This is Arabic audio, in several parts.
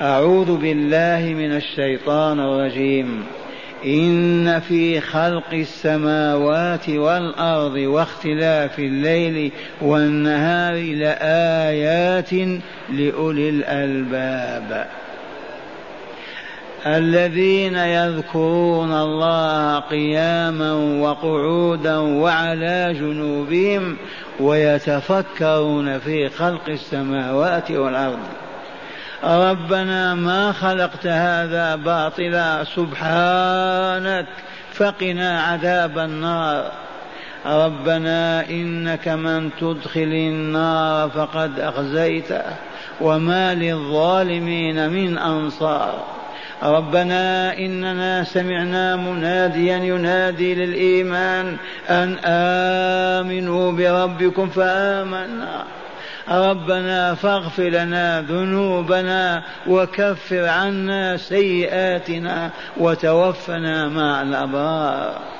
أعوذ بالله من الشيطان الرجيم. إن في خلق السماوات والأرض واختلاف الليل والنهار لآيات لأولي الألباب. الذين يذكرون الله قياما وقعودا وعلى جنوبهم ويتفكرون في خلق السماوات والأرض. ربنا ما خلقت هذا باطلا سبحانك فقنا عذاب النار. ربنا إنك من تدخل النار فقد أخزيته وما للظالمين من أنصار. ربنا إننا سمعنا مناديا ينادي للإيمان أن آمنوا بربكم فآمنا. ربنا فاغفر لنا ذنوبنا وكفر عنا سيئاتنا وتوفنا مع الأبرار.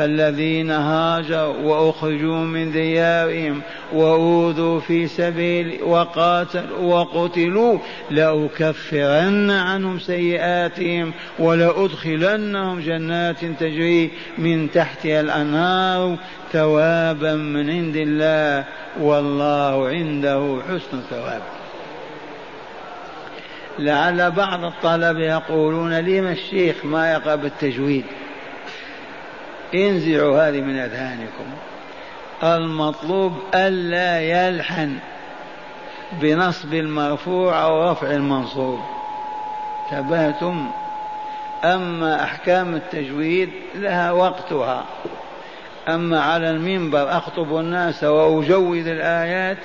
فالذين هاجروا وأخرجوا من ديارهم وأوذوا في سبيل وقاتلوا وقتلوا لأكفرن عنهم سيئاتهم ولأدخلنهم جنات تجري من تحتها الأنهار ثوابا من عند الله والله عنده حسن الثواب. لعل بعض الطلبة يقولون لما الشيخ ما يقرأ بالتجويد؟ انزعوا هذه من أذهانكم. المطلوب ألا يلحن بنصب المرفوع أو رفع المنصوب. تبهتم أما أحكام التجويد لها وقتها. أما على المنبر أخطب الناس وأجود الآيات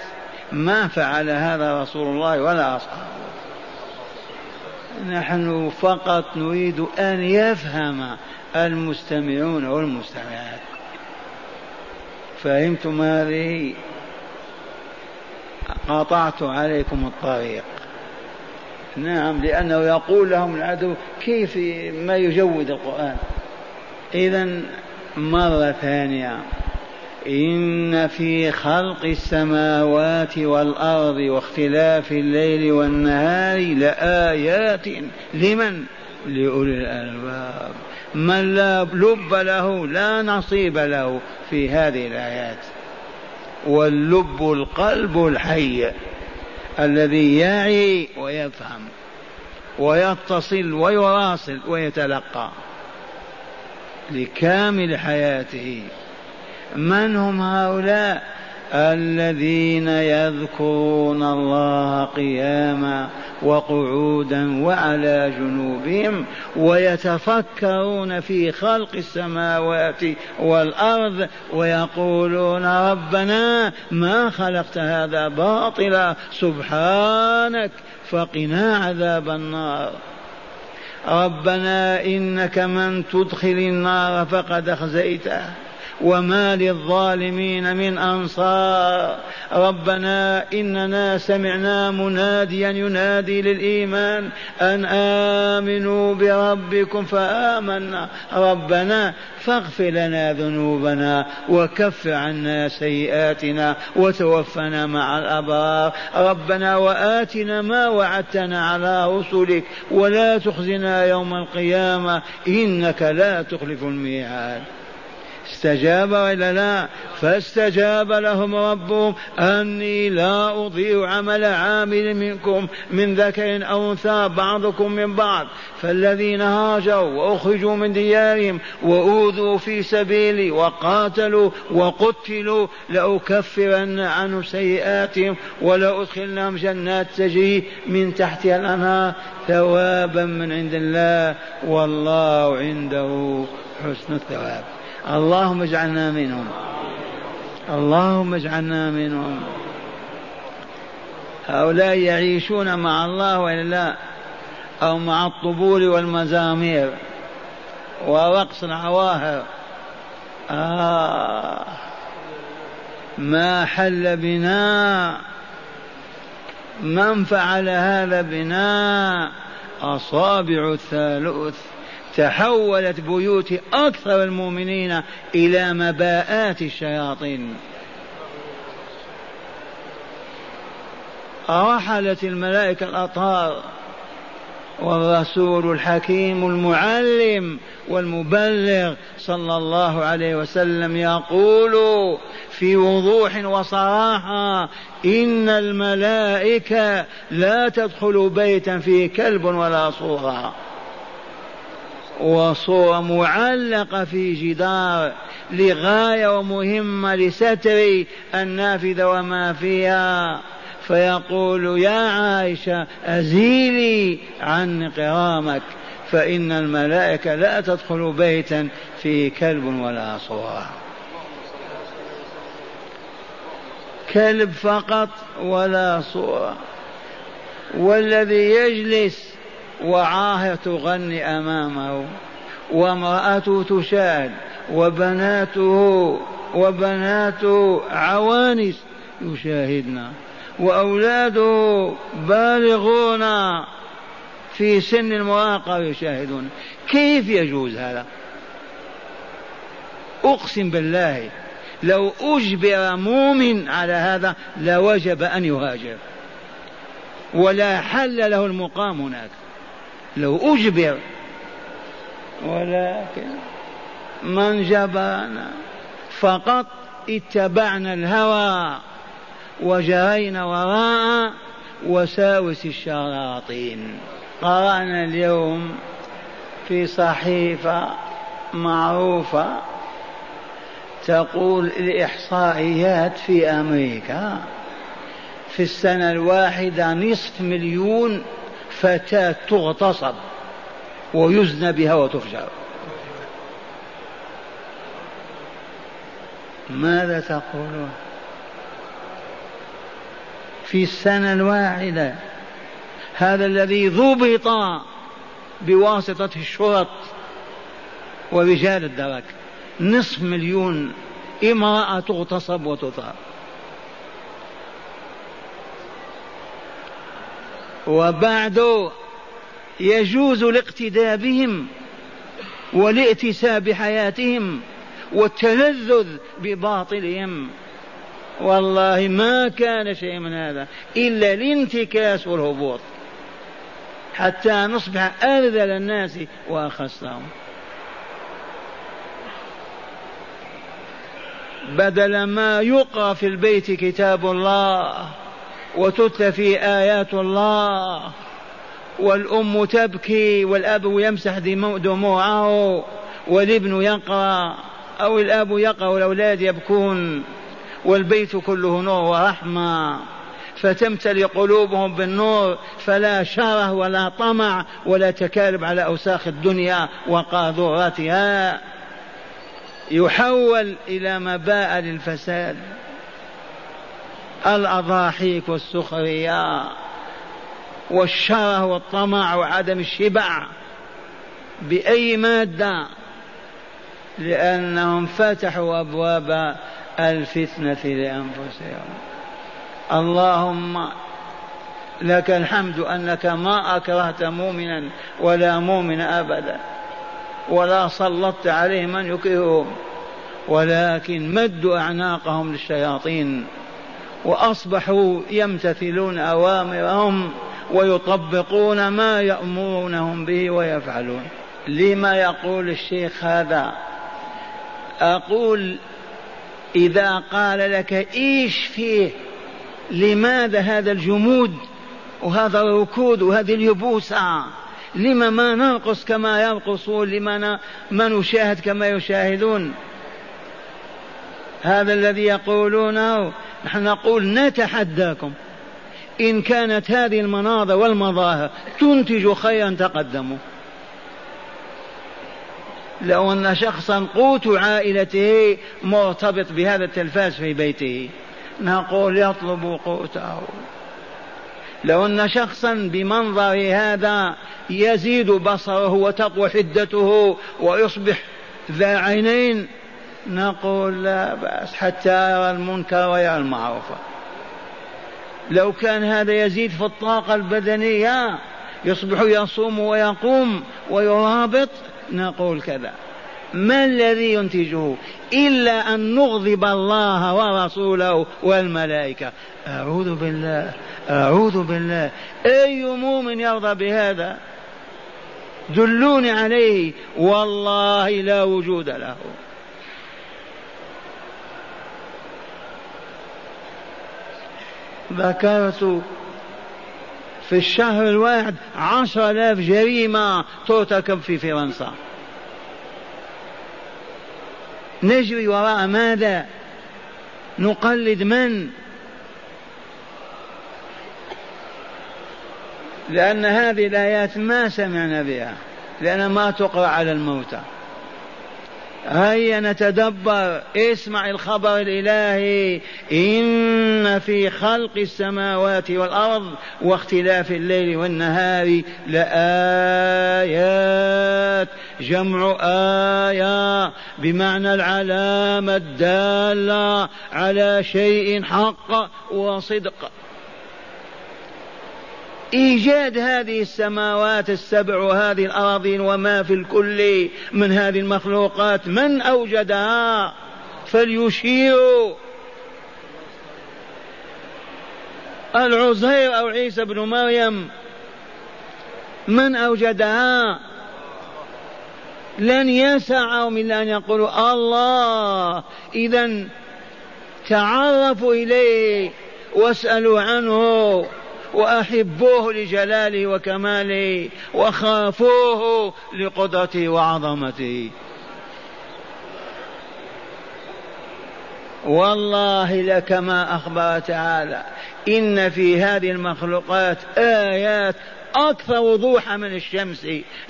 ما فعل هذا رسول الله ولا أصحابه. نحن فقط نريد أن يفهم المستمعون والمستمعات. فهمتم هذه؟ قطعت عليكم الطريق. نعم لأنه يقول لهم العدو كيف ما يجود القرآن؟ إذا مرة ثانية. إن في خلق السماوات والأرض واختلاف الليل والنهار لآيات. لمن؟ لأولي الألباب. من لا لب له لا نصيب له في هذه الآيات. واللب القلب الحي الذي يعي ويفهم ويتصل ويراسل ويتلقى لكامل حياته. من هم هؤلاء؟ الذين يذكرون الله قياما وقعودا وعلى جنوبهم ويتفكرون في خلق السماوات والأرض ويقولون ربنا ما خلقت هذا باطلا سبحانك فقنا عذاب النار. ربنا إنك من تدخل النار فقد أخزيته. وما للظالمين من أنصار. ربنا إننا سمعنا مناديا ينادي للإيمان أن آمنوا بربكم فآمنا. ربنا فاغفر لنا ذنوبنا وكف عنا سيئاتنا وتوفنا مع الأبرار. ربنا وآتنا ما وعدتنا على رسلك ولا تخزنا يوم القيامة إنك لا تخلف الميعاد. استجاب ولا لا؟ فاستجاب لهم ربهم أني لا أضيع عمل عامل منكم من ذكر أو أنثى بعضكم من بعض. فالذين هاجروا وأخرجوا من ديارهم وأوذوا في سبيلي وقاتلوا وقتلوا لأكفرن عنهم سيئاتهم ولأدخلنهم جنات تجري من تحتها الأنهار ثوابا من عند الله والله عنده حسن الثواب. اللهم اجعلنا منهم. اللهم اجعلنا منهم. هؤلاء يعيشون مع الله وإلا لا أو مع الطبول والمزامير. ورقص العواهر. آه. ما حل بنا. من فعل هذا بنا؟ أصابع الثالوث. تحولت بيوت أكثر المؤمنين إلى مباءات الشياطين. رحلت الملائكة الأطهار والرسول الحكيم المعلم والمبلغ صلى الله عليه وسلم يقول في وضوح وصراحة إن الملائكة لا تدخل بيتا فيه كلب ولا صورة. وصورة معلقة في جدار لغاية ومهمة لستر النافذة وما فيها. فيقول يا عائشة أزيلي عن قرامك فإن الملائكة لا تدخل بيتا فيه كلب ولا صورة كلب فقط ولا صورة والذي يجلس وعاهر تغني أمامه وامرأته تشاهد وبناته وبناته عوانس يشاهدنا وأولاده بالغون في سن المراهقة يشاهدون. كيف يجوز هذا؟ أقسم بالله لو أجبر مؤمن على هذا لوجب أن يهاجر ولا حل له المقام هناك. لو أجبر. ولكن من جبرنا فقط اتبعنا الهوى وجرينا وراء وساوس الشياطين. قرأنا اليوم في صحيفة معروفة تقول الإحصائيات في أمريكا في السنة الواحدة نصف مليون فتاة تغتصب ويزنى بها وتفجر. ماذا تقولون؟ في السنة الواحدة هذا الذي ضبط بواسطة الشرط ورجال الدرك نصف مليون امرأة تغتصب وتثار وبعد يجوز الاقتداء بهم والائتساء بحياتهم والتلذذ بباطلهم. والله ما كان شيء من هذا إلا الانتكاس والهبوط حتى نصبح أرذل الناس وأخصهم. بدل ما يقرأ في البيت كتاب الله وتتلى فيه آيات الله والأم تبكي والأب يمسح دموعه والابن يقرأ أو الأب يقرأ والأولاد يبكون والبيت كله نور ورحمة. فتمتلئ قلوبهم بالنور فلا شره ولا طمع ولا تكالب على أوساخ الدنيا وقاذوراتها. يحول إلى مباء للفساد. الأضاحيك والسخرية والشره والطمع وعدم الشبع بأي مادة؟ لأنهم فتحوا أبواب الفتنة لأنفسهم. اللهم لك الحمد أنك ما أكرهت مؤمنا ولا مؤمن أبدا ولا سلطت عليه من يكرههم ولكن مدوا أعناقهم للشياطين. وأصبحوا يمتثلون أوامرهم ويطبقون ما يأمرونهم به ويفعلون. لما يقول الشيخ هذا؟ أقول إذا قال لك إيش فيه؟ لماذا هذا الجمود وهذا الركود وهذه اليبوسة؟ لما ما نرقص كما يرقصون لما ما نشاهد كما يشاهدون؟ هذا الذي يقولونه نحن نقول نتحداكم. إن كانت هذه المناظر والمظاهر تنتج خيرا تقدموا. لو أن شخصا قوت عائلته مرتبط بهذا التلفاز في بيته نقول يطلب قوته. لو أن شخصا بمنظر هذا يزيد بصره وتقوى حدته ويصبح ذا عينين نقول لا بأس حتى يرى المنكر ويرى المعروف. لو كان هذا يزيد في الطاقة البدنية يصبح يصوم ويقوم ويرابط نقول كذا. ما الذي ينتجه إلا أن نغضب الله ورسوله والملائكة؟ أعوذ بالله أعوذ بالله. أي مؤمن يرضى بهذا؟ دلوني عليه والله لا وجود له. ذكرت في الشهر الواحد عشر آلاف جريمة ترتكب في فرنسا. نجري وراء ماذا؟ نقلد من؟ لأن هذه الآيات ما سمعنا بها لأن ما تقرأ على الموتى. هيا نتدبر. اسمع الخبر الإلهي. إن في خلق السماوات والأرض واختلاف الليل والنهار لآيات. جمع آية بمعنى العلامة الدالة على شيء حق وصدق. إيجاد هذه السماوات السبع وهذه الأراضين وما في الكل من هذه المخلوقات من أوجدها فليشيروا. العزير أو عيسى بن مريم من أوجدها لن يسعهم إلا أن يقولوا الله. إذا تعرفوا إليه واسألوا عنه. وأحبوه لجلاله وكماله وخافوه لقدرته وعظمته والله لكما أخبر تعالى. إن في هذه المخلوقات آيات أكثر وضوحا من الشمس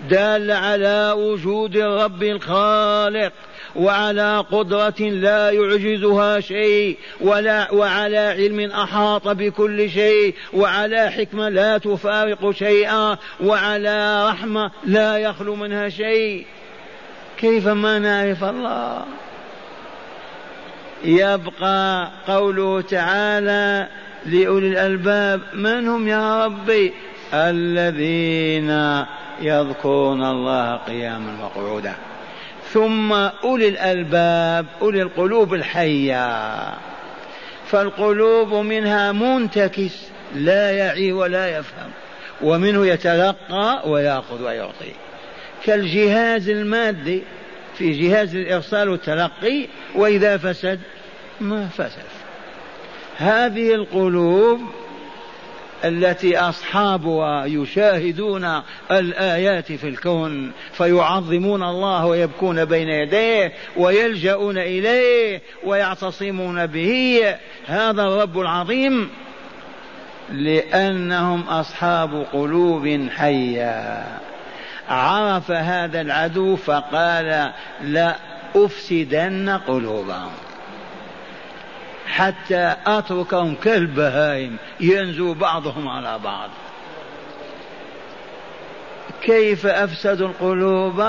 دال على وجود الرب الخالق. وعلى قدرة لا يعجزها شيء ولا وعلى علم أحاط بكل شيء وعلى حكمة لا تفارق شيئا وعلى رحمة لا يخلو منها شيء. كيف ما نعرف الله؟ يبقى قوله تعالى لأولي الألباب من هم يا ربي؟ الذين يذكرون الله قياما وقعودا. ثم أولي الألباب أولي القلوب الحية. فالقلوب منها منتكس لا يعي ولا يفهم ومنه يتلقى ويأخذ ويعطي. كالجهاز المادي في جهاز الإرسال والتلقي وإذا فسد ما فسد. هذه القلوب التي اصحابها يشاهدون الآيات في الكون فيعظمون الله ويبكون بين يديه ويلجؤون إليه ويعتصمون به. هذا الرب العظيم لأنهم أصحاب قلوب حية. عرف هذا العدو فقال لا أفسدن قلوبهم. حتى أتركهم كالبهائم ينزو بعضهم على بعض. كيف أفسدوا القلوب؟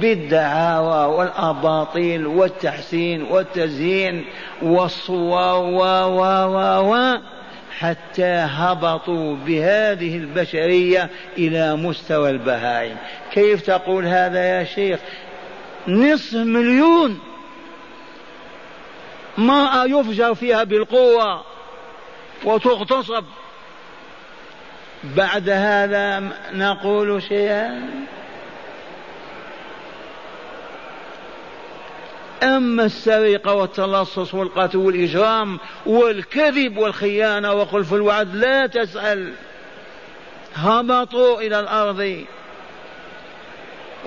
بالدعاوى والأباطيل والتحسين والتزيين والصور و و و و حتى هبطوا بهذه البشرية إلى مستوى البهائم. كيف تقول هذا يا شيخ؟ نصف مليون امرأة يفجر فيها بالقوة وتغتصب. بعد هذا نقول شيئا. أما السرقة والتلصص والقتل والإجرام والكذب والخيانة وخلف الوعد لا تسأل. هبطوا إلى الأرض.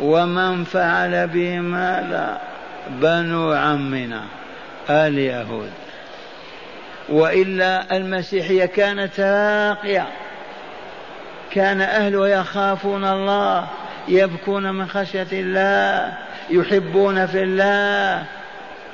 ومن فعل بهم هذا بنو عمنا. اليهود وإلا المسيحية كانت راقية. كان أهلها يخافون الله يبكون من خشية الله يحبون في الله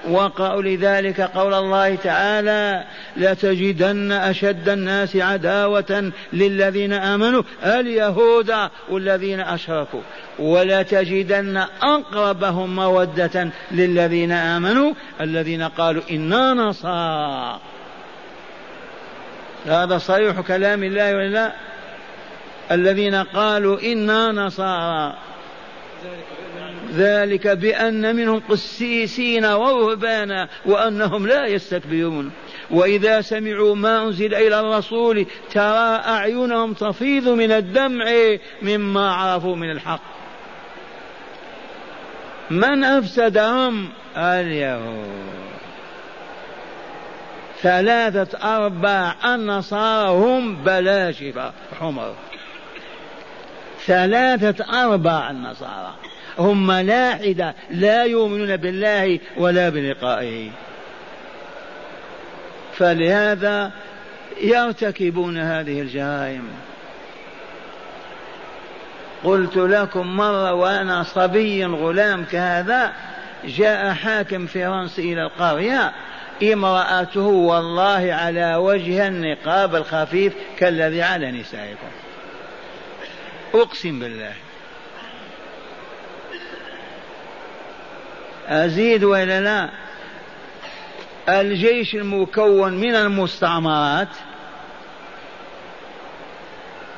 وقعوا لذلك قول الله تعالى لتجدن أشد الناس عداوة للذين آمنوا اليهود والذين أشركوا. ولتجدن أقربهم مودة للذين آمنوا الذين قالوا إنا نصارى. هذا صريح كلام الله ولا لا الذين قالوا إنا نصارى. ذلك بأن منهم قسيسين ورهبانا وأنهم لا يستكبرون. وإذا سمعوا ما أنزل إلى الرسول ترى أعينهم تفيض من الدمع مما عرفوا من الحق. من أفسدهم؟ اليهود. ثلاثة أرباع النصارى هم بلاشفة. حمر. ثلاثة أرباع النصارى. هم ملاحدة لا يؤمنون بالله ولا بلقائه. فلهذا يرتكبون هذه الجرائم. قلت لكم مرة وأنا صبي غلام كهذا جاء حاكم فرنسي إلى القرية امرأته والله على وجه النقاب الخفيف كالذي على نسائكم. أقسم بالله. أزيد ولا لا؟ الجيش المكون من المستعمرات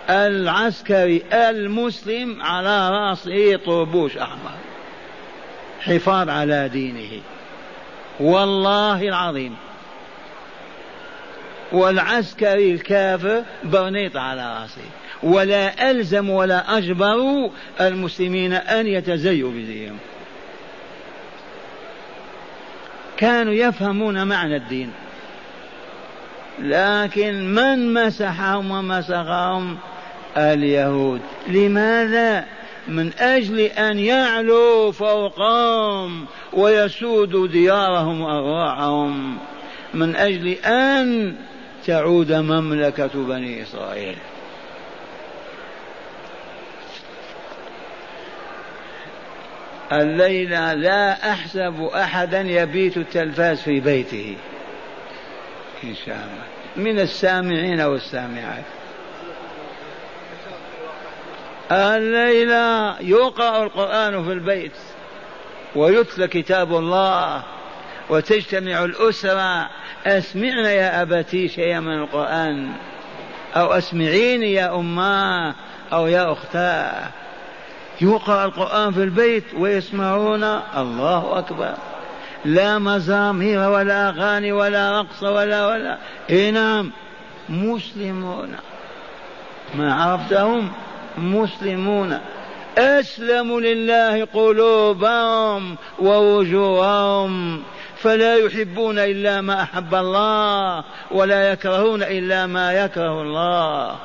العسكري المسلم على راسه طربوش أحمر حفاظ على دينه. والله العظيم والعسكري الكافر برنيط على رأسه. ولا ألزم ولا أجبر المسلمين أن يتزيوا بزيهم كانوا يفهمون معنى الدين. لكن من مسحهم ومسخهم؟ اليهود. لماذا؟ من أجل أن يعلوا فوقهم ويسودوا ديارهم وأرواحهم. من أجل أن تعود مملكة بني إسرائيل. الليلة لا أحسب أحدا يبيت التلفاز في بيته. إن شاء الله. من السامعين والسامعات. الليلة يقرأ القرآن في البيت ويتلى كتاب الله وتجتمع الأسرة. أسمعنا يا أبتي شيئا من القرآن. أو أسمعيني يا أماه أو يا أختاه. يقرأ القرآن في البيت ويسمعون الله أكبر. لا مزامير ولا أغاني ولا رقص ولا ولا. إيه نعم مسلمون. ما عرفتهم؟ مسلمون. أسلموا لله قلوبهم ووجوههم. فلا يحبون إلا ما أحب الله ولا يكرهون إلا ما يكره الله.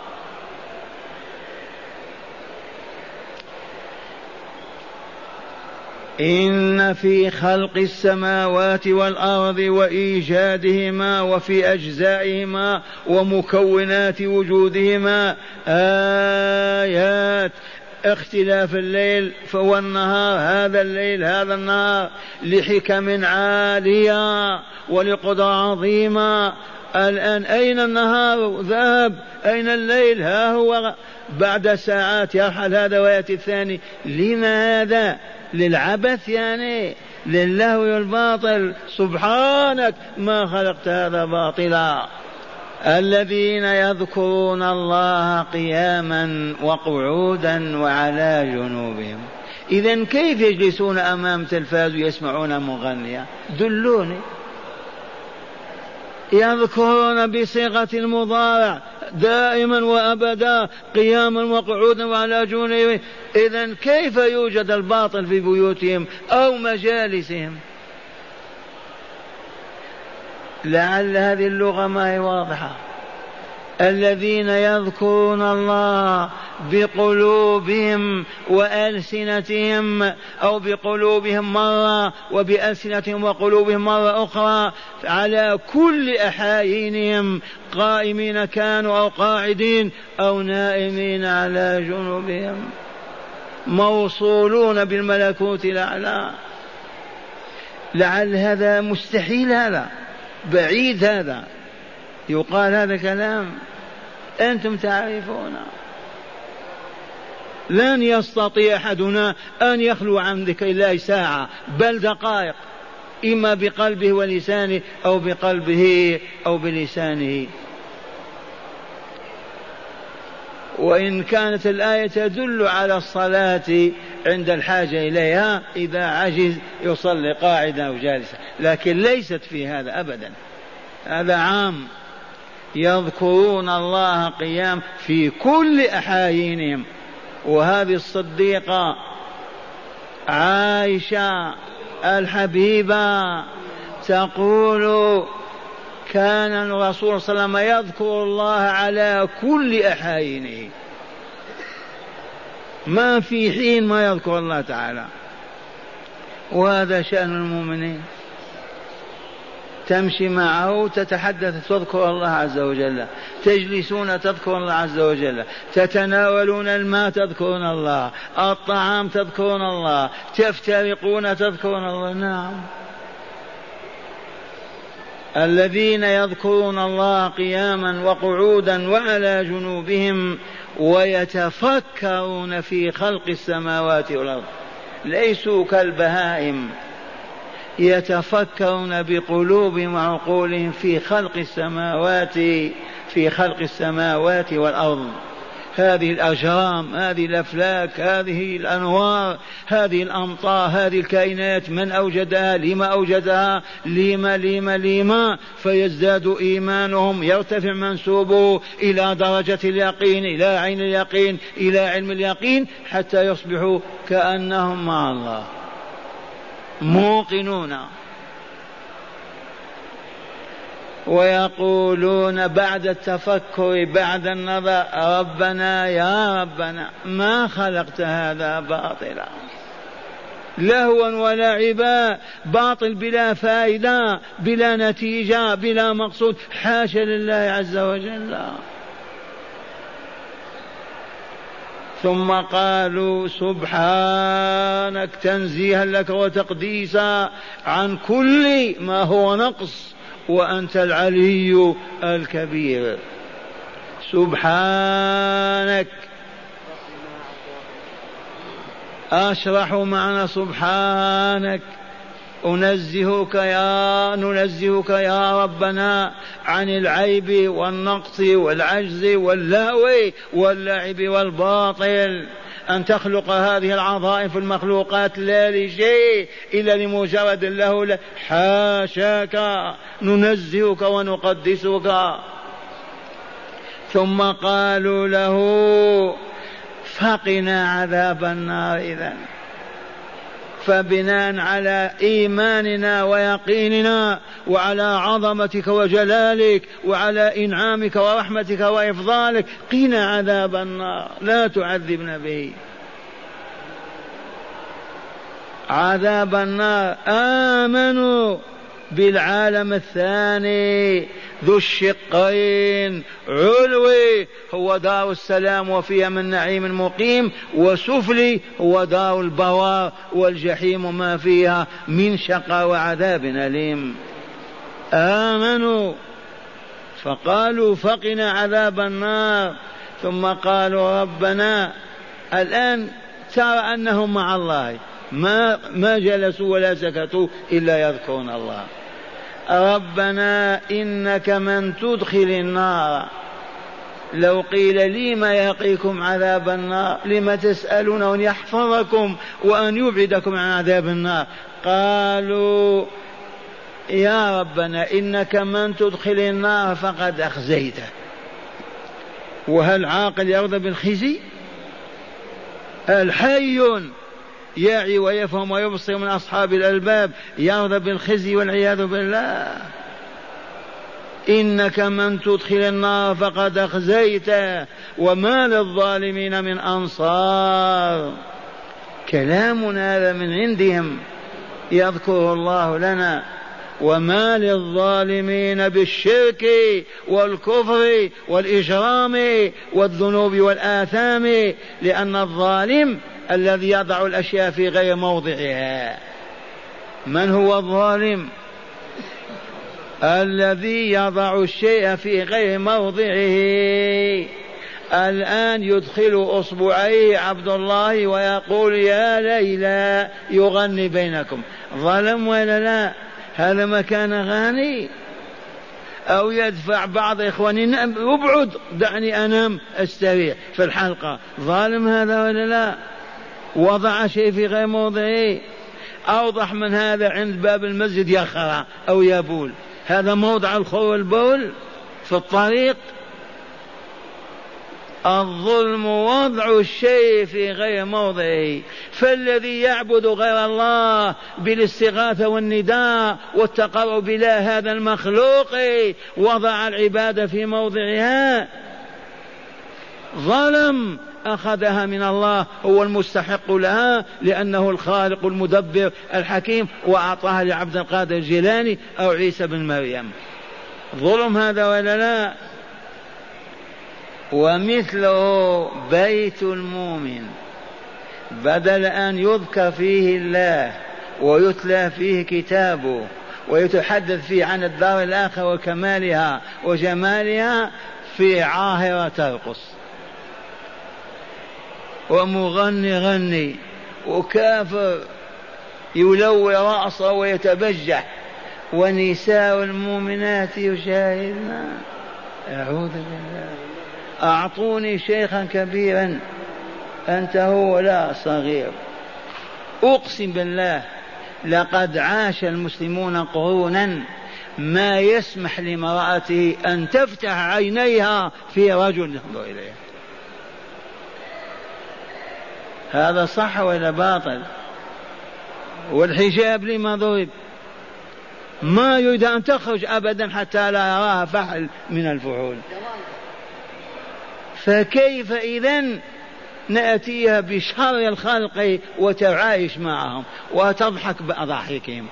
إن في خلق السماوات والأرض وإيجادهما وفي أجزائهما ومكونات وجودهما آيات. اختلاف الليل فهو النهار هذا الليل هذا النهار. لحكم عالية ولقدرة عظيمة. الآن أين النهار؟ ذهب. أين الليل؟ ها هو. بعد ساعات يرحل هذا ويأتي الثاني. لماذا؟ للعبث يعني للهو والباطل. سبحانك ما خلقت هذا باطلا. الذين يذكرون الله قياما وقعودا وعلى جنوبهم. إذا كيف يجلسون أمام تلفاز ويسمعون مغنيا دلوني. يذكرون بصيغة المضارع دائما وأبدا قياما وقعودا وعلى جنوبهم. إذا كيف يوجد الباطل في بيوتهم أو مجالسهم؟ لعل هذه اللغة ما هي واضحة. الذين يذكرون الله بقلوبهم وألسنتهم أو بقلوبهم مرة وبألسنتهم وقلوبهم مرة أخرى على كل أحايينهم قائمين كانوا أو قاعدين أو نائمين على جنوبهم موصولون بالملكوت الأعلى. لعل هذا مستحيل هذا بعيد هذا. يقال هذا كلام. أنتم تعرفون. لن يستطيع أحدنا أن يخلو عن ذكر الله ساعة بل دقائق إما بقلبه ولسانه أو بقلبه أو بلسانه. وإن كانت الآية تدل على الصلاة عند الحاجة إليها إذا عجز يصلي قاعدا أو جالسا لكن ليست في هذا أبدا. هذا عام. يذكرون الله قيام في كل أحايينهم. وهذه الصديقة عائشة الحبيبة تقول كان الرسول صلى الله عليه وسلم يذكر الله على كل أحاينه ما في حين ما يذكر الله تعالى. وهذا شأن المؤمنين. تمشي معه تتحدث تذكر الله عز وجل تجلسون تذكرون الله عز وجل تتناولون الماء تذكرون الله الطعام تذكرون الله تفترقون تذكرون الله. نعم. الذين يذكرون الله قياما وقعودا وعلى جنوبهم ويتفكرون في خلق السماوات والأرض ليسوا كالبهائم. يتفكرون بقلوبهم وعقولهم في خلق السماوات في خلق السماوات والأرض. هذه الأجرام هذه الأفلاك هذه الأنوار هذه الأمطار هذه الكائنات من أوجدها؟ لما أوجدها؟ لما لما لما؟ فيزداد إيمانهم يرتفع منسوبه إلى درجة اليقين إلى عين اليقين إلى علم اليقين حتى يصبحوا كأنهم مع الله. موقنون. ويقولون بعد التفكر بعد النظر ربنا يا ربنا ما خلقت هذا باطلا. لهوا ولعبا باطل بلا فائدة بلا نتيجة بلا مقصود. حاشا لله عز وجل. ثم قالوا سبحانك تنزيها لك وتقديسا عن كل ما هو نقص وأنت العلي الكبير. سبحانك. أشرح معنى سبحانك. أنزهك يا ننزهك يا ربنا عن العيب والنقص والعجز واللهو واللعب والباطل. أن تخلق هذه العظائم في المخلوقات لا لشيء إلا لمجرد له حاشاك ننزهك ونقدسك. ثم قالوا له فقنا عذاب النار إذا فبناء على إيماننا ويقيننا وعلى عظمتك وجلالك وعلى إنعامك ورحمتك وإفضالك قنا عذاب النار. لا تعذبنا به. عذاب النار. آمنوا بالعالم الثاني. ذو الشقين. علوي هو دار السلام وفيها من نعيم مقيم. وسفلي هو دار البوار والجحيم ما فيها من شقى وعذاب أليم. آمنوا. فقالوا فقنا عذاب النار. ثم قالوا ربنا الآن ترى أنهم مع الله. ما ما جلسوا ولا سكتوا إلا يذكرون الله. ربنا إنك من تدخل النار. لو قيل لي ما يقيكم عذاب النار لم تسألون أن يحفظكم وأن يبعدكم عن عذاب النار؟ قالوا يا ربنا إنك من تدخل النار فقد أخزيته. وهل عاقل يرضى بالخزي؟ الحي يعي ويفهم ويبصر من أصحاب الألباب يرضى بالخزي والعياذ بالله. إنك من تدخل النار فقد أخزيته وما للظالمين من أنصار. كلامنا هذا من عندهم يذكره الله لنا. وما للظالمين بالشرك والكفر والإجرام والذنوب والآثام لأن الظالم الذي يضع الأشياء في غير موضعها. من هو الظالم؟ الذي يضع الشيء في غير موضعه. الآن يدخل أصبعيه عبد الله ويقول يا ليلى يغني بينكم. ظلم ولا لا؟ هذا مكان غني أو يدفع بعض إخواني نعم ابعد دعني أنام أستريح. في الحلقة ظالم هذا ولا لا؟ وضع شيء في غير موضعه. أوضح من هذا عند باب المسجد يخرى أو يبول هذا موضع الخو والبول في الطريق. الظلم وضع الشيء في غير موضعه. فالذي يعبد غير الله بالاستغاثة والنداء والتقرب إلى هذا المخلوق وضع العبادة في موضعها. ظلم أخذها من الله هو المستحق لها لأنه الخالق المدبر الحكيم وأعطاها لعبد القادر الجيلاني أو عيسى بن مريم. ظلم هذا ولا لا؟ ومثله بيت المؤمن. بدل أن يذكر فيه الله ويتلى فيه كتابه ويتحدث فيه عن الدار الآخرة وكمالها وجمالها في عاهرة ترقص. ومغني غني وكافر يلوي رأسه ويتبجح. ونساء المؤمنات يشاهدن أعوذ بالله. أعطوني شيخا كبيرا. أنت هو لا صغير. أقسم بالله لقد عاش المسلمون قرونا ما يسمح لامرأته أن تفتح عينيها في رجل ينظر إليها. هذا صح ولا باطل؟ والحجاب لما ضرب. ما يريد أن تخرج أبدا حتى لا يراها فحل من الفحول. فكيف إذا نأتيها بشر الخلق وتعايش معهم وتضحك بضحكهم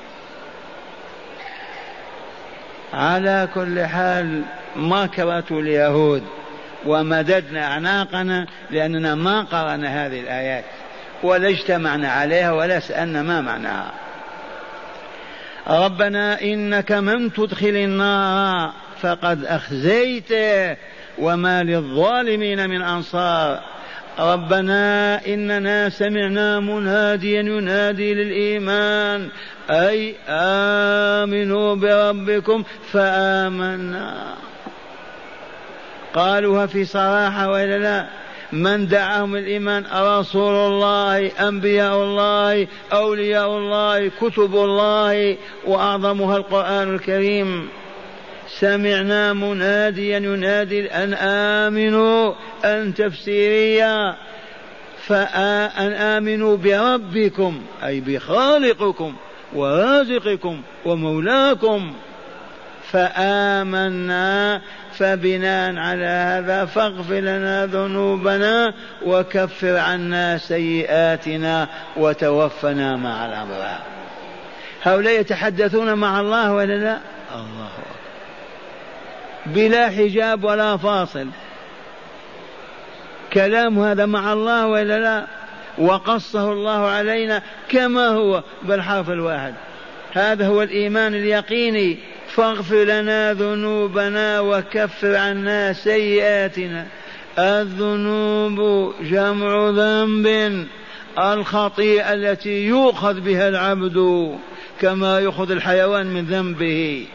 على كل حال مكرة اليهود. ومددنا أعناقنا لأننا ما قرأنا هذه الآيات ولا اجتمعنا عليها ولا سألنا ما معناها. ربنا إنك من تدخل النار فقد أخزيته وما للظالمين من أنصار. ربنا إننا سمعنا مناديا ينادي للإيمان. أي آمنوا بربكم فآمنا. قالوها في صراحة وإلا لا؟ من دعاهم الإيمان رسول الله أنبياء الله أولياء الله كتب الله وأعظمها القرآن الكريم. سمعنا مناديا ينادي أن آمنوا أن تفسيريا فأن آمنوا بربكم أي بخالقكم ورازقكم ومولاكم. فآمنا فبناء على هذا فاغفر لنا ذنوبنا وكفر عنا سيئاتنا وتوفنا مع الأبرار. هؤلاء يتحدثون مع الله ولا لا؟ الله أكبر. بلا حجاب ولا فاصل. كلام هذا مع الله ولا لا؟ وقصه الله علينا كما هو بالحرف الواحد. هذا هو الإيمان اليقيني. فاغفر لنا ذنوبنا وكفر عنا سيئاتنا. الذنوب جمع ذنب. الخطيئة التي يؤخذ بها العبد كما يؤخذ الحيوان من ذنبه.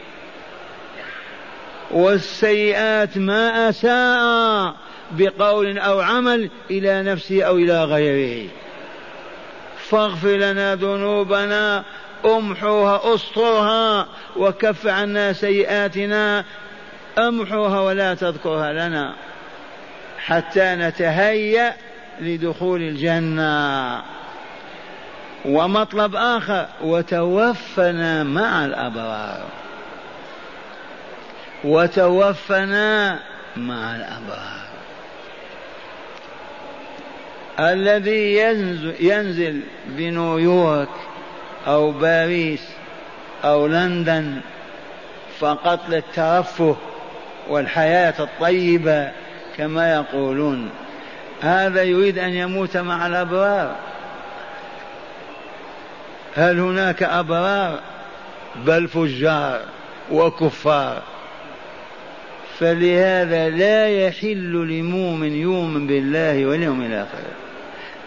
والسيئات ما أساء بقول أو عمل إلى نفسه أو إلى غيره. فاغفر لنا ذنوبنا أمحوها اسطرها وكف عنا سيئاتنا. أمحوها ولا تذكرها لنا حتى نتهيأ لدخول الجنة. ومطلب آخر وتوفنا مع الأبرار. وتوفنا مع الأبرار. الذي ينزل, ينزل بنيويورك أو باريس أو لندن فقط للترفه والحياة الطيبة كما يقولون. هذا يريد أن يموت مع الأبرار. هل هناك أبرار؟ بل فجار وكفار. فلهذا لا يحل لمؤمن يؤمن بالله واليوم الآخر.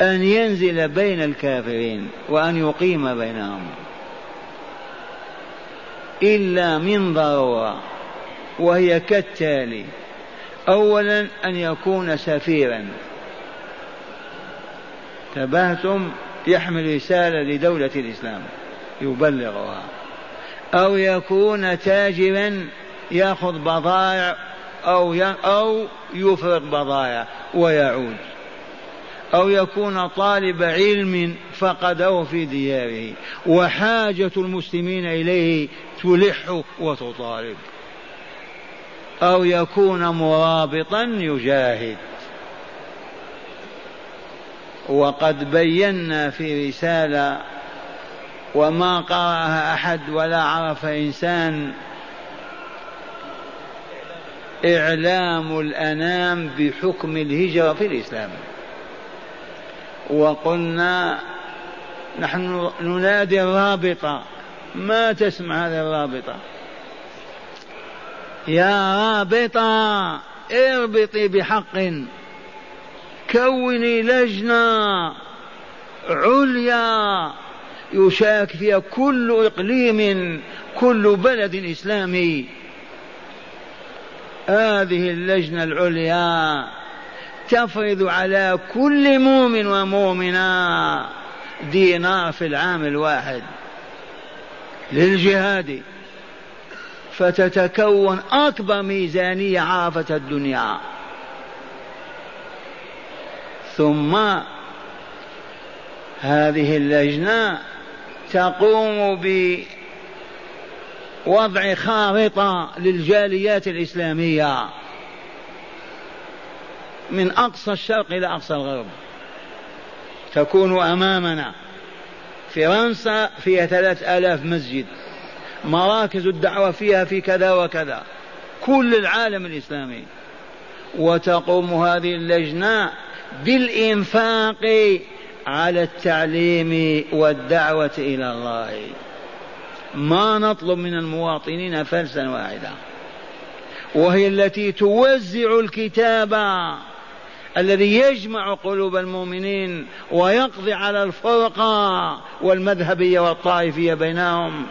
أن ينزل بين الكافرين وأن يقيم بينهم. إلا من ضرورة وهي كالتالي أولا أن يكون سفيرا. تبهتم يحمل رسالة لدولة الإسلام يبلغها. أو يكون تاجرا يأخذ بضائع أو أو يفرق بضائع ويعود. أو يكون طالب علم فقده في دياره. وحاجة المسلمين إليه تلح وتطالب. أو يكون مرابطا يجاهد. وقد بينا في رسالة وما قرأها أحد ولا عرف إنسان إعلام الأنام بحكم الهجرة في الإسلام. وقلنا نحن ننادي الرابطة. ما تسمع هذه الرابطة؟ يا رابطة اربطي بحق. كوني لجنة عليا. يشارك فيها كل إقليم كل بلد إسلامي. هذه اللجنة العليا. تفرض على كل مؤمن ومؤمنة دينار في العام الواحد للجهاد فتتكون أكبر ميزانية عرفت الدنيا. ثم هذه اللجنة تقوم بوضع خارطة للجاليات الإسلامية. من أقصى الشرق إلى أقصى الغرب. تكون أمامنا. فرنسا فيها ثلاث آلاف مسجد. مراكز الدعوة فيها في كذا وكذا. كل العالم الإسلامي. وتقوم هذه اللجنة بالإنفاق على التعليم والدعوة إلى الله. ما نطلب من المواطنين فلسا واحدا. وهي التي توزع الكتاب الذي يجمع قلوب المؤمنين ويقضي على الفرقة والمذهبية والطائفية بينهم.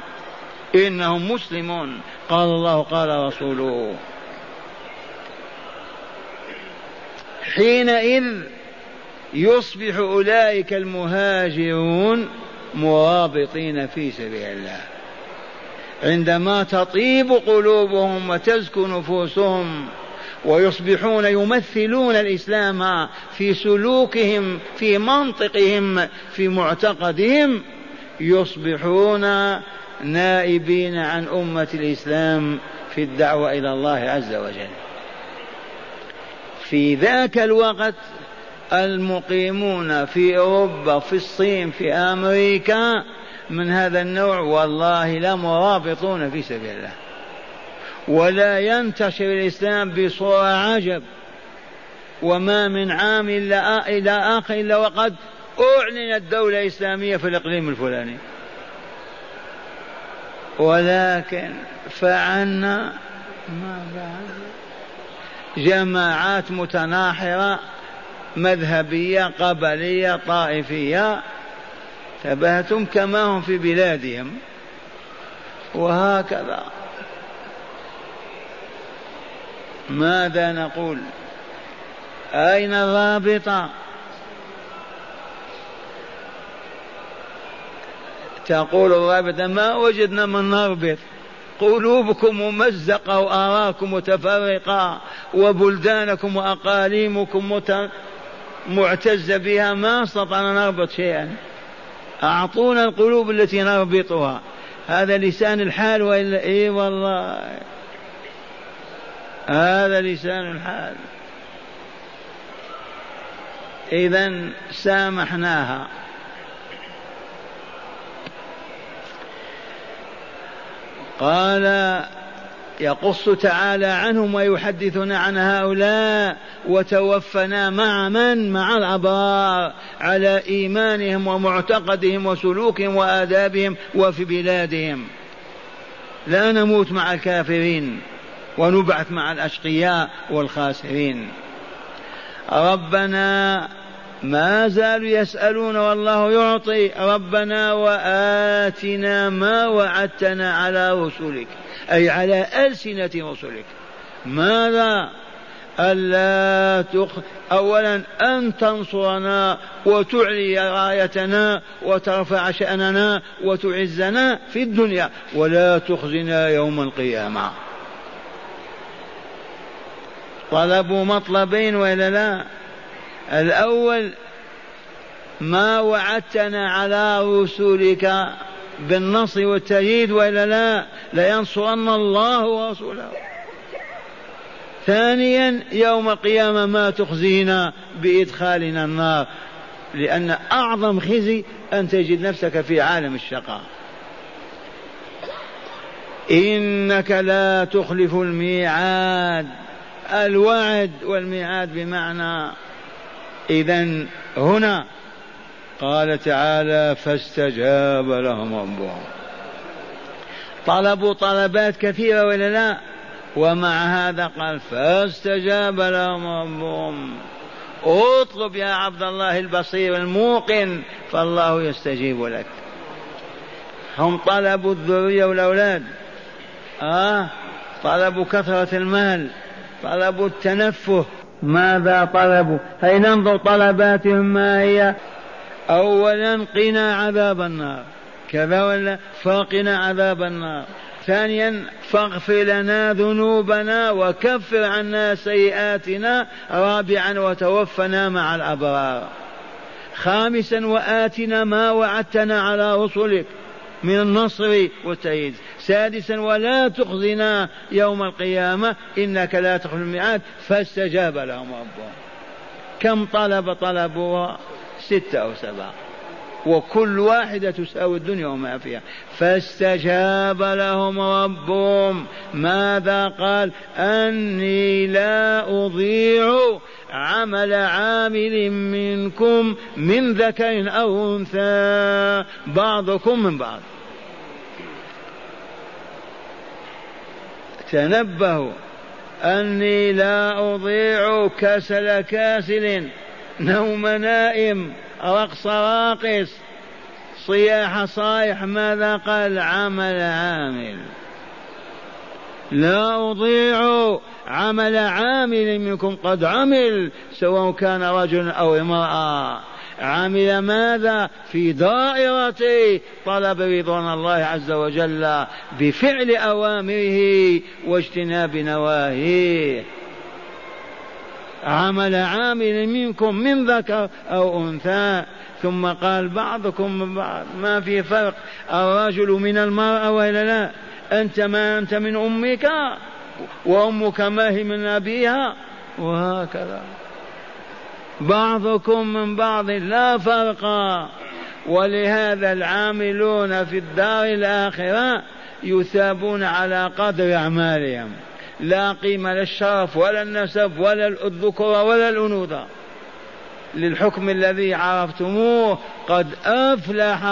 إنهم مسلمون. قال الله قال رسوله. حينئذ يصبح أولئك المهاجرون مرابطين في سبيل الله. عندما تطيب قلوبهم وتزكو نفوسهم ويصبحون يمثلون الإسلام في سلوكهم في منطقهم في معتقدهم. يصبحون نائبين عن أمة الإسلام في الدعوة إلى الله عز وجل. في ذاك الوقت المقيمون في أوروبا في الصين في أمريكا من هذا النوع والله لمرابطون في سبيل الله. ولا ينتشر الإسلام بصورة عجب. وما من عام إلا إلى آخر إلا وقد أعلنت دولة إسلامية في الإقليم الفلاني. ولكن فعلنا ما فعلنا جماعات متناحرة مذهبية قبلية طائفية. تبهتم كما هم في بلادهم. وهكذا. ماذا نقول؟ أين الرابطة تقول الرابطة ما وجدنا من نربط. قلوبكم ممزقة وآراكم متفرقة وبلدانكم وأقاليمكم مت... معتزة بها. ما استطعنا نربط شيئا. أعطونا القلوب التي نربطها. هذا لسان الحال وإلا إيه والله. هذا لسان الحال. إذا سامحناها. قال يقص تعالى عنهم ويحدثنا عن هؤلاء وتوفنا مع من؟ مع الابرار على إيمانهم ومعتقدهم وسلوكهم وآدابهم وفي بلادهم. لا نموت مع الكافرين. ونبعث مع الأشقياء والخاسرين. ربنا ما زالوا يسألون والله يعطي. ربنا وآتنا ما وعدتنا على رسلك. أي على ألسنة رسلك. ماذا؟ ألا تخ... أولا أن تنصرنا وتعلي رايتنا وترفع شأننا وتعزنا في الدنيا. ولا تخزنا يوم القيامة. طلبوا مطلبين وإلا لا؟ الأول ما وعدتنا على رسلك بالنصر والتأييد وإلا لا؟ لينصرن الله ورسوله. ثانيا يوم القيامة ما تخزينا بإدخالنا النار. لأن أعظم خزي أن تجد نفسك في عالم الشقاء. إنك لا تخلف الميعاد. الوعد والميعاد بمعنى إذا هنا قال تعالى فاستجاب لهم ربهم. طلبوا طلبات كثيرة ولا لا؟ ومع هذا قال فاستجاب لهم ربهم. اطلب يا عبد الله البصير الموقن فالله يستجيب لك. هم طلبوا الذرية والأولاد. آه طلبوا كثرة المال. طلبوا التنفه. ماذا طلبوا هيا ننظر طلباتهم ما هي؟ أولا قنا عذاب النار. كذا ولا؟ فقنا عذاب النار. ثانيا فاغفر لنا ذنوبنا وكفر عنا سيئاتنا رابعا وتوفنا مع الأبرار. خامسا وآتنا ما وعدتنا على رسلك. من النصر والتأييد. سادسا ولا تخزنا يوم القيامة إنك لا تخلف الميعاد. فاستجاب لهم ربهم. كم طلب طلبوا؟ ستة أو سبعة. وكل واحدة تساوي الدنيا وما فيها. فاستجاب لهم ربهم. ماذا قال؟ أني لا أضيع عمل عامل منكم من ذكر أو أنثى. بعضكم من بعض. تنبهوا. أني لا أضيع كسل كاسل. نوم نائم. رقص راقص صياح صايح ماذا قال؟ عمل عامل. لا أضيع عمل عامل منكم قد عمل سواء كان رجل أو امرأة. عمل ماذا؟ في دائرة طلب رضوان الله عز وجل بفعل أوامره واجتناب نواهيه. عمل عامل منكم من ذكر أو أنثى. ثم قال بعضكم من بعض ما في فرق. الرجل من المرأة وإلا لا؟ أنت ما أنت من أمك وأمك ما هي من أبيها؟ وهكذا. بعضكم من بعض لا فرق. ولهذا العاملون في الدار الآخرة يثابون على قدر أعمالهم. لا قيمة للشرف ولا النسب ولا الذكور ولا الأنوثة. للحكم الذي عرفتموه قد أفلح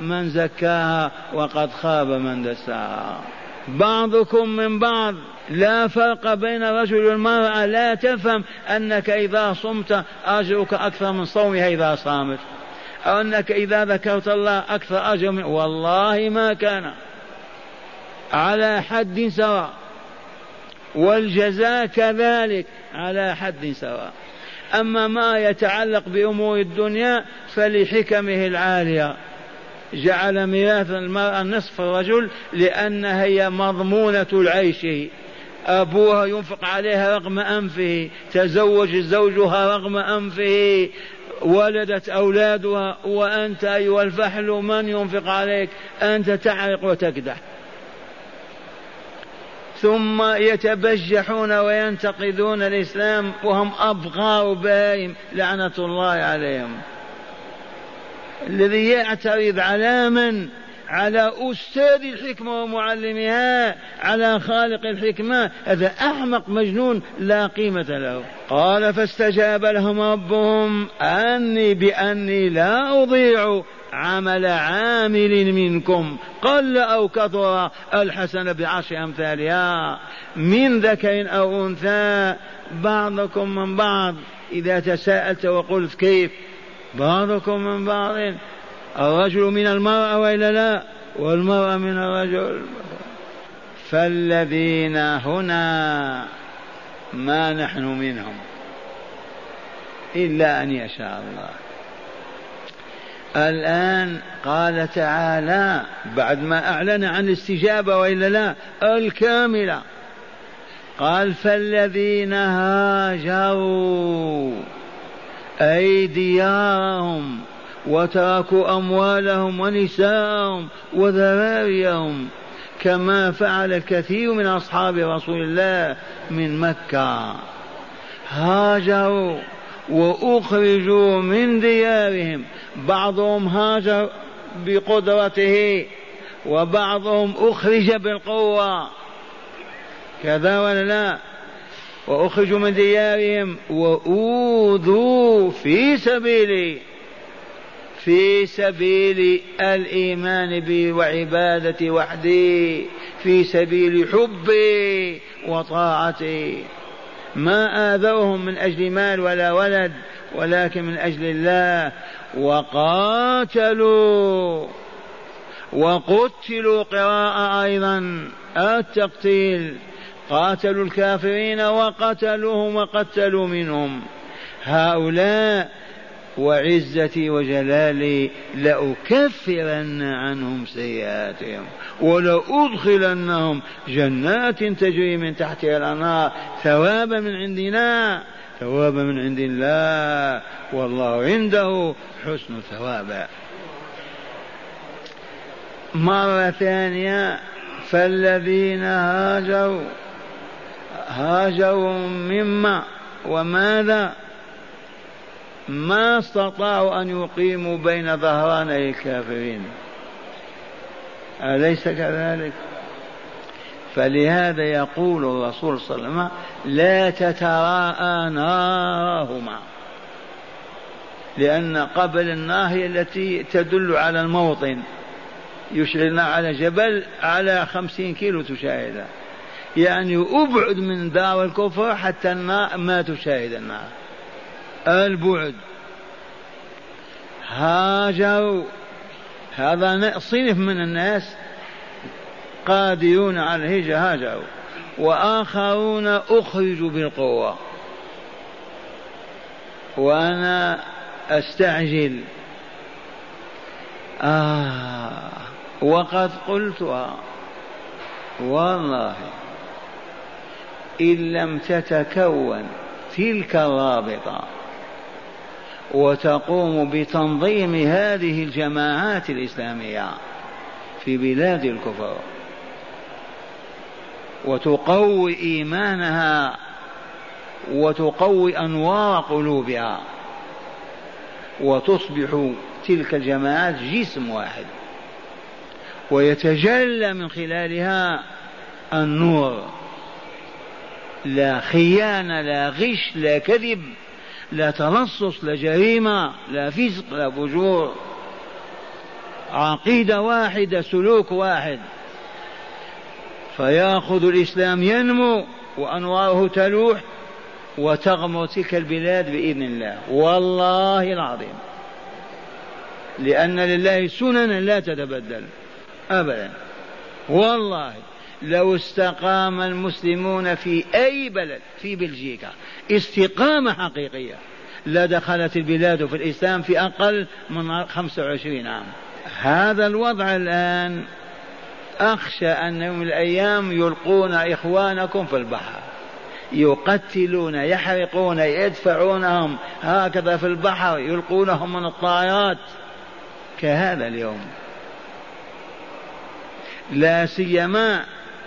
من زكاها وقد خاب من دساها. بعضكم من بعض لا فرق بين الرجل والمرأة. لا تفهم أنك إذا صمت أجرك أكثر من صومها إذا صامت. أو أنك إذا ذكرت الله أكثر أجر من والله ما كان. على حد سواء. والجزاء كذلك على حد سواء. أما ما يتعلق بأمور الدنيا فلحكمه العالية. جعل ميراث المرأة نصف الرجل لأنها هي مضمونة العيش. أبوها ينفق عليها رغم أنفه تزوج زوجها رغم أنفه ولدت أولادها. وأنت أيها الفحل من ينفق عليك؟ أنت تعرق وتكدح. ثم يتبجحون وينتقدون الإسلام وهم أبغار بايم لعنة الله عليهم. الذي يعترض على من؟ على أستاذ الحكمة ومعلمها على خالق الحكمة. هذا أحمق مجنون لا قيمة له. قال فاستجاب لهم ربهم أني بأني لا أضيع عمل عامل منكم. قل أو كثر الحسن بعشر أمثالها. من ذكر أو أنثى بعضكم من بعض. إذا تساءلت وقلت كيف؟ بعضكم من بعض. الرجل من المرأة وإلا لا؟ والمرأة من الرجل. فالذين هنا ما نحن منهم إلا أن يشاء الله. الآن قال تعالى بعد ما أعلن عن الاستجابة وإلا لا الكاملة. قال فالذين هاجروا أي ديارهم وتركوا أموالهم ونساءهم وذراريهم كما فعل الكثير من أصحاب رسول الله من مكة. هاجروا. وأخرجوا من ديارهم. بعضهم هاجر بقدرته وبعضهم أخرج بالقوة. كذا ولا لا؟ وأخرجوا من ديارهم وأوذوا في سبيلي في سبيل الإيمان بي وعبادتي وحدي في سبيل حبي وطاعتي. ما آذوهم من أجل مال ولا ولد ولكن من أجل الله. وقاتلوا. وقتلوا قراءة أيضا. التقتيل. قاتلوا الكافرين وقتلوهم وقتلوا منهم. هؤلاء وعزتي وجلالي لأكفرن عنهم سيئاتهم ولأدخلنهم جنات تجري من تحتها الأنهار. ثوابا من عندنا ثوابا من عند الله. والله عنده حسن الثواب. مرة ثانية فالذين هاجروا هاجروا مما وماذا؟ ما استطاعوا أن يقيموا بين ظهراني الكافرين. أليس كذلك؟ فلهذا يقول الرسول صلى الله عليه وسلم لا تتراءى نارهما لأن قبل النار هي التي تدل على الموطن يشعلنا على جبل على خمسين كيلو تشاهدها يعني أبعد من دار الكفر حتى النار ما تشاهد النار البعد. هاجروا. هذا صنف من الناس قادرون على الهجرة هاجروا. وآخرون أخرجوا بالقوة. وأنا أستعجل. آه وقد قلتها. والله. إن لم تتكون تلك الرابطة. وتقوم بتنظيم هذه الجماعات الإسلامية في بلاد الكفر. وتقوي إيمانها وتقوي أنوار قلوبها. وتصبح تلك الجماعات جسم واحد. ويتجلى من خلالها النور. لا خيانة لا غش لا كذب. لا تلصص لا جريمة لا فسق لا فجور. عقيدة واحدة سلوك واحد. فيأخذ الإسلام ينمو وأنواره تلوح وتغمر تلك البلاد بإذن الله. والله العظيم. لأن لله سننا لا تتبدل. أبدا. والله. لو استقام المسلمون في أي بلد في بلجيكا استقامة حقيقية لدخلت البلاد في الإسلام في أقل من 25 عام. هذا الوضع الآن أخشى أن يوم الأيام يلقون إخوانكم في البحر يقتلون يحرقون يدفعونهم هكذا في البحر يلقونهم من الطائرات. كهذا اليوم. لا سيما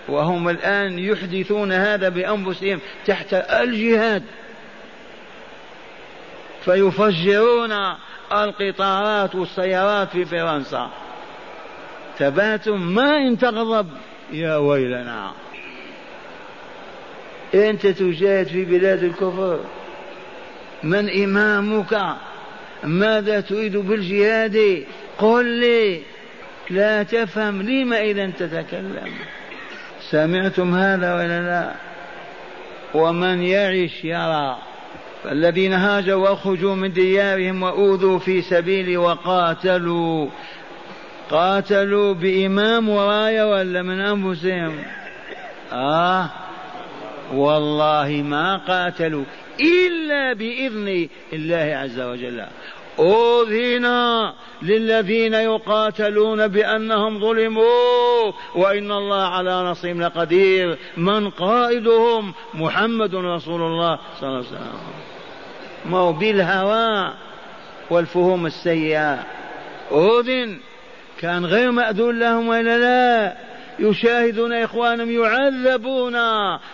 وهم الآن يحدثون هذا بأنفسهم تحت الجهاد. فيفجرون القطارات والسيارات في فرنسا. تباتم ما إن تغضب يا ويلنا. أنت تجاهد في بلاد الكفر. من إمامك؟ ماذا تريد بالجهاد؟ قل لي. لا تفهم. لما إذا تتكلم؟ سمعتم هذا ولا لا؟ ومن يعش يرى. الذين هاجروا وأخرجوا من ديارهم وأوذوا في سبيلي وقاتلوا. قاتلوا بإمام وراية ولا من أنفسهم؟ آه. والله ما قاتلوا إلا بإذن الله عز وجل. أذن للذين يقاتلون بأنهم ظلموا وإن الله على نصرهم لقدير. من قائدهم؟ محمد رسول الله صلى الله عليه وسلم. ما هو بالهوى والفهوم السيئة. أذن كان غير مأذون لهم ولا لا؟ يشاهدون إخوانهم يعذبون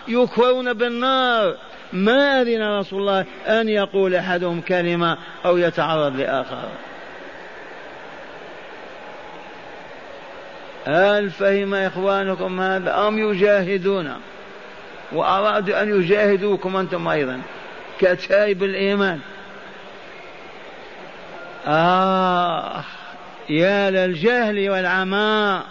يكوون بالنار. ما أذن رسول الله أن يقول أحدهم كلمة أو يتعرض لآخر؟ هل فهم إخوانكم هذا أم يجاهدون؟ وأرادوا أن يجاهدوكم أنتم أيضا كتائب الإيمان. آه يا للجهل والعماء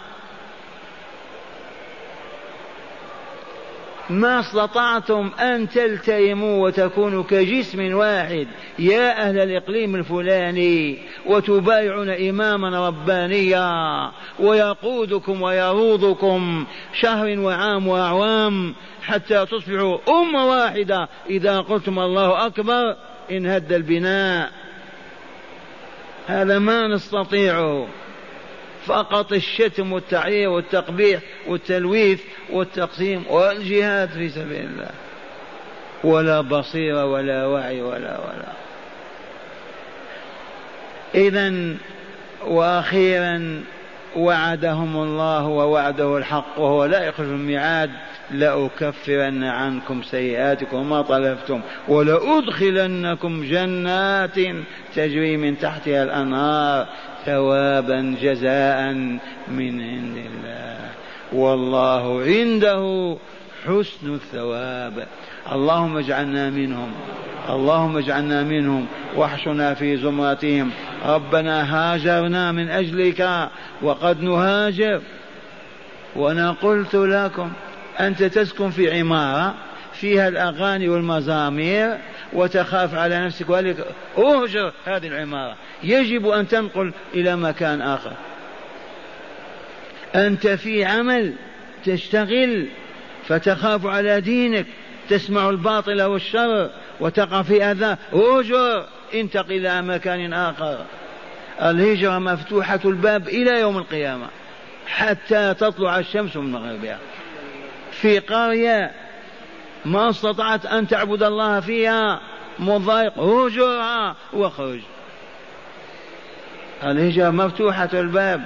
ما استطعتم أن تلتئموا وتكونوا كجسم واحد. يا أهل الإقليم الفلاني وتبايعون إماما ربانيا ويقودكم ويروضكم شهر وعام وأعوام حتى تصبحوا أمة واحدة. إذا قلتم الله أكبر انهد البناء. هذا ما نستطيعه فقط الشتم والتعيير والتقبيح والتلويث والتقسيم والجهاد في سبيل الله. ولا بصيرة ولا وعي ولا ولا. إذا وأخيرا وعدهم الله ووعده الحق وهو لا يخلف الميعاد. لأكفرن عنكم سيئاتكم وما طلبتم ولأدخلنكم جنات تجري من تحتها الأنهار ثوابا جزاء من عند الله. والله عنده حسن الثواب. اللهم اجعلنا منهم. اللهم اجعلنا منهم. واحشنا في زمرتهم. ربنا هاجرنا من أجلك وقد نهاجر. وأنا قلت لكم أنت تسكن في عمارة فيها الأغاني والمزامير وتخاف على نفسك وقال أهجر هذه العمارة. يجب أن تنقل إلى مكان آخر. أنت في عمل تشتغل فتخاف على دينك تسمع الباطل والشر وتقع في أذى. أهجر انتقل إلى مكان آخر. الهجرة مفتوحة الباب إلى يوم القيامة حتى تطلع الشمس من مغربها. في قرية ما استطعت أن تعبد الله فيها مضايق هجرها واخرج الهجرة مفتوحة الباب.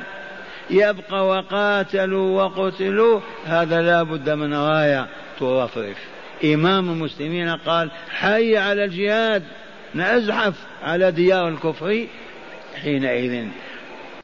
يبقى وقاتلوا وقتلوا هذا لا بد من راية ترفرف إمام المسلمين قال حي على الجهاد نزحف على ديار الكفر حينئذ.